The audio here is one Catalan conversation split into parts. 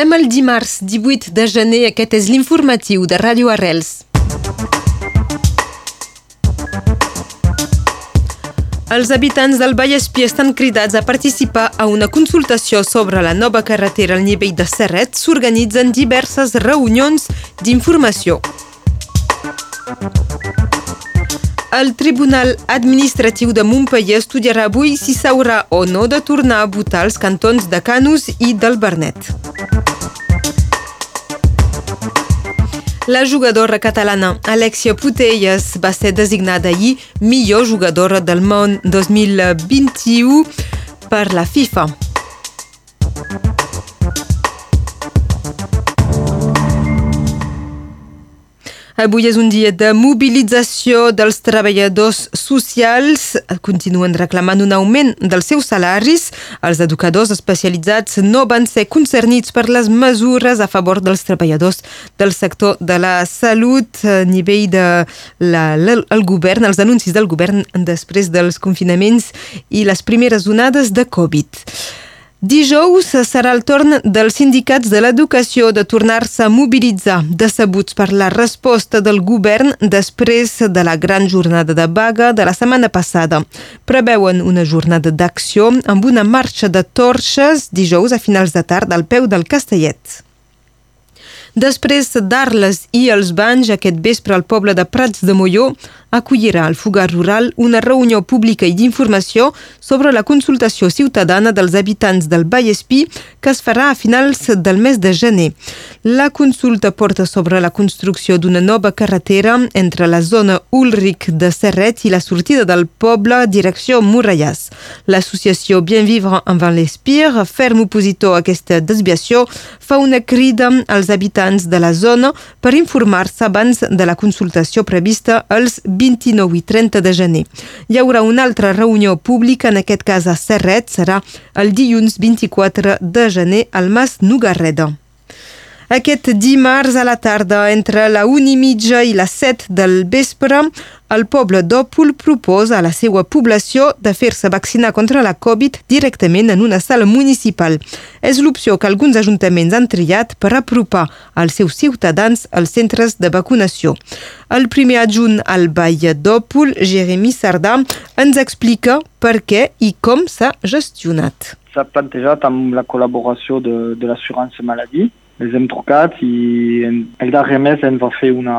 Comencem el dimarts 18 de gener. Aquest és l'informatiu de Ràdio Arrels. Els habitants del Vallespí estan cridats a participar a una consultació sobre la nova carretera al nivell de Serret. S'organitzen diverses reunions d'informació. El Tribunal Administratiu de Montpellier estudiarà avui si s'haurà o no de tornar a votar els cantons de Canus i del Bernet. La jugadora catalana Alexia Putellas va ser designada ahir millor jugadora del món 2021 per la FIFA. Avui és un dia de mobilització dels treballadors socials. Continuen reclamant un augment dels seus salaris. Els educadors especialitzats no van ser concernits per les mesures a favor dels treballadors del sector de la salut a nivell de la, govern, els anuncis del govern després dels confinaments i les primeres onades de Covid. Dijous serà el torn dels sindicats de l'educació de tornar-se a mobilitzar, decebuts per la resposta del govern després de la gran jornada de vaga de la setmana passada. Preveuen una jornada d'acció amb una marxa de torxes dijous a finals de tard al peu del Castellet. Després d'Arles i els Banys, aquest vespre al poble de Prats de Molló acollirà al Fugar Rural una reunió pública i d'informació sobre la consultació ciutadana dels habitants del Vallespí que es farà a finals del mes de gener. La consulta porta sobre la construcció d'una nova carretera entre la zona Ulric de Serret i la sortida del poble direcció Murallàs. L'associació Bien Vivre en l'Espir, ferm opositor a aquesta desviació, fa una crida als habitants de la zona per informar-se abans de la consultació prevista els 29 i 30 de gener. Hi haurà una altra reunió pública, en aquest cas a Serret, serà el dilluns 24 de gener al Mas Nugarreda. Aquest dimarts a la tarda, entre la 1 i mitja i les 7 del vespre, el poble d'Òpol proposa a la seva població de fer-se vaccinar contra la Covid directament en una sala municipal. És l'opció que alguns ajuntaments han triat per apropar els seus ciutadans als centres de vacunació. El primer adjunt al Vall d'Òpol, Jeremy Sardà, ens explica per què i com s'ha gestionat. S'ha plantejat amb la col·laboració de, de l'assurance maladie hem trucat i el darrer mes ens va fer una,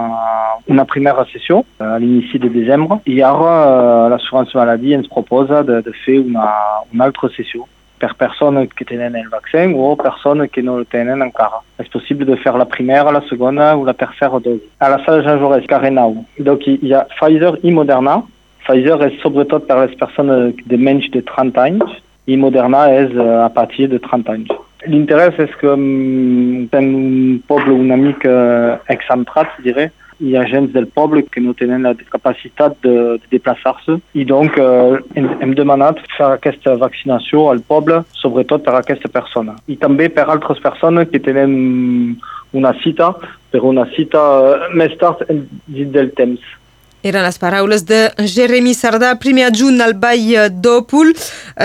una primera sessió a l'inici de desembre i ara l'assurance maladie ens proposa de, de fer una, una altra sessió per persones que tenen el vaccin o persones que no el tenen encara. És possible de fer la primera, la segona o la tercera dosi. A la sala Jean Jaurès, Carenau. Donc hi ha Pfizer i Moderna. Pfizer és sobretot per les persones de menys de 30 anys i Moderna és a partir de 30 anys. L'interès és que som un poble una mica excentrat, diré. Hi ha gent del poble que no tenen la capacitat de, de desplaçar-se i donc eh, hem, hem demanat fer aquesta vaccinació al poble, sobretot per a aquesta persona. I també per altres persones que tenen una cita, per una cita més tard dins del temps. Eren les paraules de Jeremy Sardà, primer adjunt al Vall d'Òpol.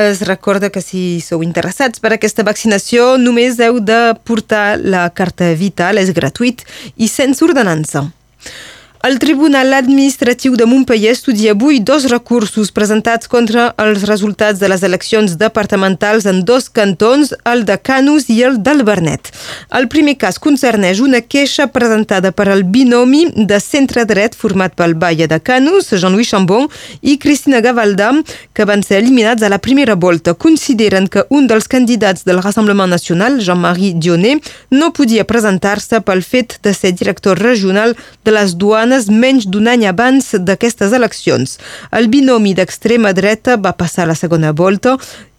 Es recorda que si sou interessats per aquesta vaccinació només heu de portar la carta vital, és gratuït i sense ordenança. El Tribunal Administratiu de Montpellier estudia avui dos recursos presentats contra els resultats de les eleccions departamentals en dos cantons, el de Canus i el del Bernet. El primer cas concerneix una queixa presentada per al binomi de centre-dret format pel Baia de Canus, Jean-Louis Chambon i Cristina Gavalda, que van ser eliminats a la primera volta. Consideren que un dels candidats del Rassemblement Nacional, Jean-Marie Dionnet, no podia presentar-se pel fet de ser director regional de les duanes setmanes menys d'un any abans d'aquestes eleccions. El binomi d'extrema dreta va passar la segona volta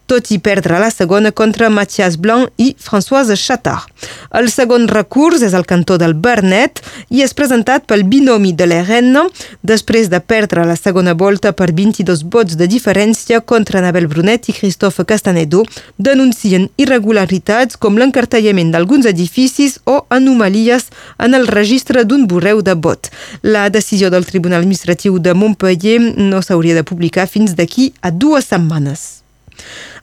tot i perdre la segona contra Mathias Blanc i Françoise Chattard. El segon recurs és el cantó del Bernet i és presentat pel binomi de l'RN després de perdre la segona volta per 22 vots de diferència contra Anabel Brunet i Christophe Castanedo, denuncien irregularitats com l'encartellament d'alguns edificis o anomalies en el registre d'un borreu de vot. La decisió del Tribunal Administratiu de Montpellier no s'hauria de publicar fins d'aquí a dues setmanes.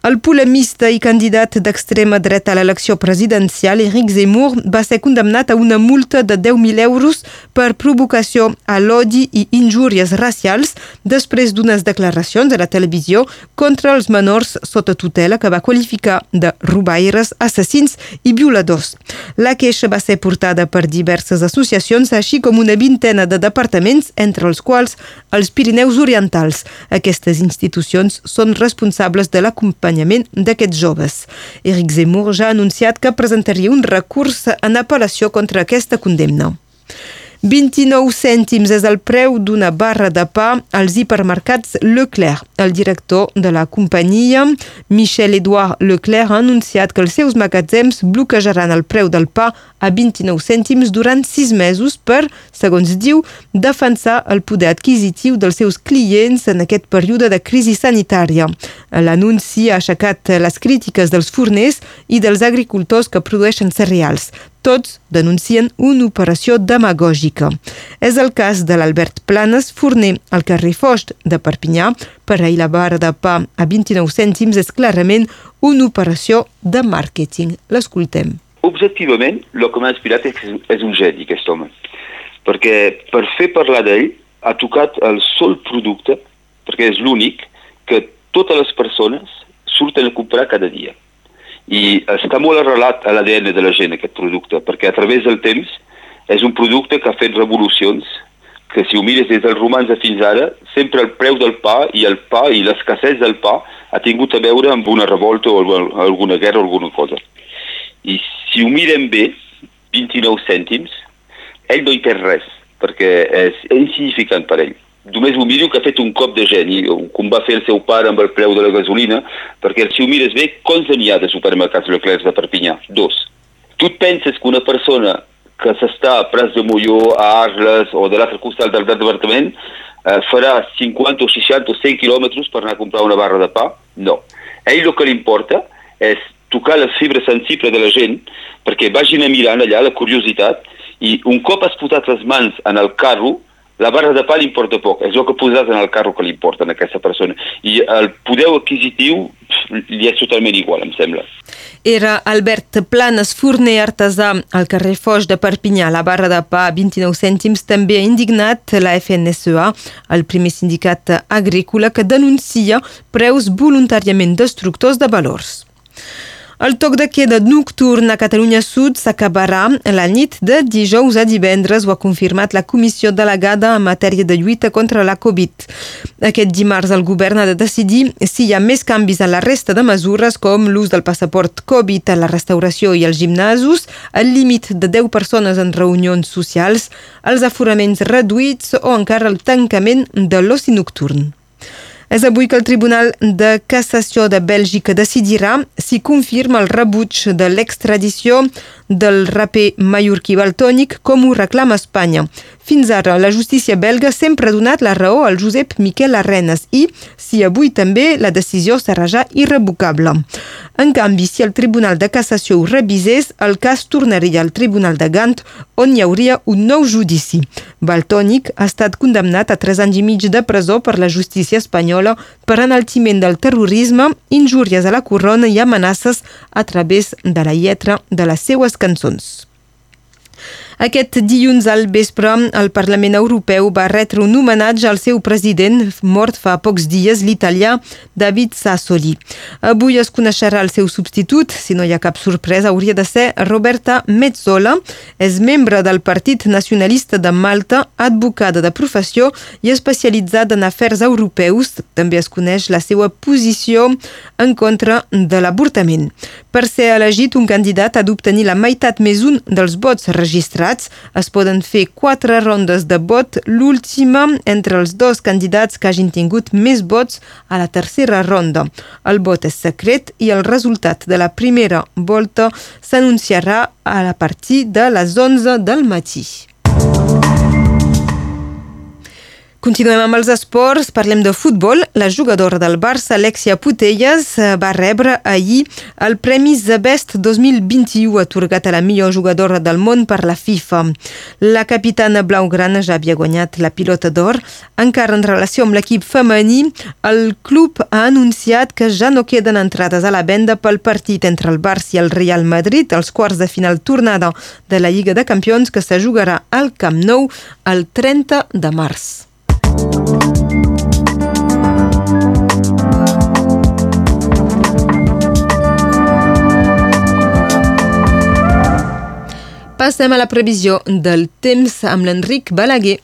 El polemista i candidat d'extrema dreta a l'elecció presidencial, Eric Zemmour, va ser condemnat a una multa de 10.000 euros per provocació a l'odi i injúries racials després d'unes declaracions a la televisió contra els menors sota tutela que va qualificar de robaires, assassins i violadors. La queixa va ser portada per diverses associacions, així com una vintena de departaments, entre els quals els Pirineus Orientals. Aquestes institucions són responsables de l'acompanyament l'acompanyament d'aquests joves. Eric Zemmour ja ha anunciat que presentaria un recurs en apel·lació contra aquesta condemna. 29 cèntims és el preu d'una barra de pa als hipermercats Leclerc. El director de la companyia, Michel-Edouard Leclerc, ha anunciat que els seus magatzems bloquejaran el preu del pa a 29 cèntims durant 6 mesos per, segons diu, defensar el poder adquisitiu dels seus clients en aquest període de crisi sanitària. L'anunci ha aixecat les crítiques dels forners i dels agricultors que produeixen cereals. Tots denuncien una operació demagògica. És el cas de l'Albert Planes, forner al carrer Foix de Perpinyà. Per ell la barra de pa a 29 cèntims és clarament una operació de màrqueting. L'escoltem. Objectivament, el que m'ha inspirat és, és un geni, aquest home. Perquè per fer parlar d'ell ha tocat el sol producte, perquè és l'únic que totes les persones surten a comprar cada dia i està molt arrelat a l'ADN de la gent aquest producte, perquè a través del temps és un producte que ha fet revolucions, que si ho mires des dels romans a fins ara, sempre el preu del pa i el pa i l'escassez del pa ha tingut a veure amb una revolta o alguna guerra o alguna cosa. I si ho mirem bé, 29 cèntims, ell no hi té res, perquè és insignificant per ell només ho miro que ha fet un cop de geni, com va fer el seu pare amb el preu de la gasolina, perquè si ho mires bé, quants n'hi ha de supermercats Leclerc de Perpinyà? Dos. Tu penses que una persona que s'està a Pras de Molló, a Arles o de l'altre costat del departament eh, farà 50 o 60 o 100 quilòmetres per anar a comprar una barra de pa? No. A ell el que li importa és tocar les fibres sensibles de la gent perquè vagin a mirant allà la curiositat i un cop has posat les mans en el carro la barra de pa li importa poc, és el que posat en el carro que li importa a aquesta persona. I el poder adquisitiu li és totalment igual, em sembla. Era Albert Planes, forner artesà al carrer Foix de Perpinyà. La barra de pa a 29 cèntims també ha indignat la FNSEA, el primer sindicat agrícola que denuncia preus voluntàriament destructors de valors. El toc de queda nocturn a Catalunya Sud s'acabarà la nit de dijous a divendres, ho ha confirmat la comissió delegada en matèria de lluita contra la Covid. Aquest dimarts el govern ha de decidir si hi ha més canvis a la resta de mesures com l'ús del passaport Covid a la restauració i als gimnasos, el límit de 10 persones en reunions socials, els aforaments reduïts o encara el tancament de l'oci nocturn. És avui que el Tribunal de Cassació de Bèlgica decidirà si confirma el rebuig de l'extradició del raper mallorquí Baltònic com ho reclama Espanya. Fins ara, la justícia belga sempre ha donat la raó al Josep Miquel Arrenes i, si avui també, la decisió serà ja irrevocable. En canvi, si el Tribunal de Cassació ho revisés, el cas tornaria al Tribunal de Gant, on hi hauria un nou judici. Baltònic ha estat condemnat a 3 anys i mig de presó per la justícia espanyola per enaltiment del terrorisme, injúries a la corona i amenaces a través de la lletra de les seues cançons. Aquest dilluns al vespre, el Parlament Europeu va retre un homenatge al seu president, mort fa pocs dies, l'italià David Sassoli. Avui es coneixerà el seu substitut, si no hi ha cap sorpresa, hauria de ser Roberta Mezzola. És membre del Partit Nacionalista de Malta, advocada de professió i especialitzada en afers europeus. També es coneix la seva posició en contra de l'avortament. Per ser elegit, un candidat ha d'obtenir la meitat més un dels vots registrats registrats. Es poden fer quatre rondes de vot, l'última entre els dos candidats que hagin tingut més vots a la tercera ronda. El vot és secret i el resultat de la primera volta s'anunciarà a la partir de les 11 del matí. Continuem amb els esports, parlem de futbol. La jugadora del Barça, Alexia Putellas, eh, va rebre ahir el Premi The Best 2021 atorgat a la millor jugadora del món per la FIFA. La capitana blaugrana ja havia guanyat la pilota d'or. Encara en relació amb l'equip femení, el club ha anunciat que ja no queden entrades a la venda pel partit entre el Barça i el Real Madrid, els quarts de final tornada de la Lliga de Campions que se jugarà al Camp Nou el 30 de març. Passem a la previsió del temps amb l'Enric Balaguer.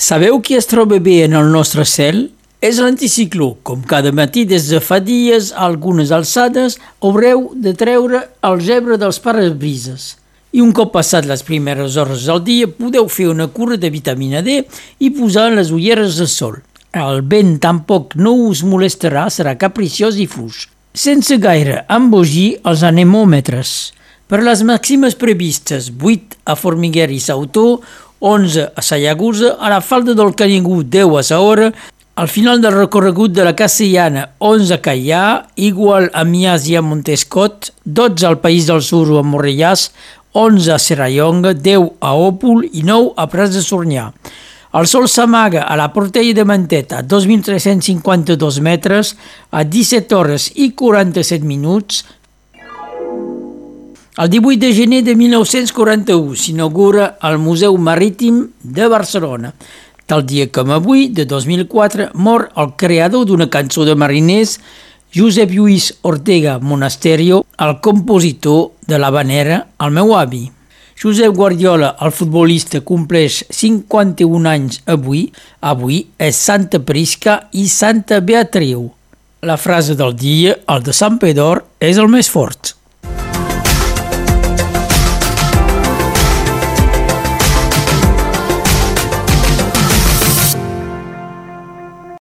Sabeu qui es troba bé en el nostre cel? És l'anticicló. Com cada matí des de fa dies, a algunes alçades, haureu de treure el gebre dels parabrises. I un cop passat les primeres hores del dia, podeu fer una cura de vitamina D i posar les ulleres de sol. El vent tampoc no us molestarà, serà capriciós i fluix. Sense gaire embogir els anemòmetres. Per les màximes previstes, 8 a Formiguer i Sautó, 11 a Sallagusa, a la falda del Canigú 10 a Saora al final del recorregut de la Castellana, 11 a Caià, igual a Mias i a Montescot, 12 al País del Sur o a Morellàs, 11 a Serrallonga, 10 a Òpol i 9 a Prats de Sornyà. El sol s'amaga a la Portella de Manteta a 2.352 metres a 17 hores i 47 minuts. El 18 de gener de 1941 s'inaugura el Museu Marítim de Barcelona. Tal dia com avui, de 2004, mor el creador d'una cançó de mariners, Josep Lluís Ortega Monasterio, el compositor de la vanera El meu avi. Josep Guardiola, el futbolista, compleix 51 anys avui. Avui és Santa Prisca i Santa Beatriu. La frase del dia, el de Sant Pedor, és el més fort.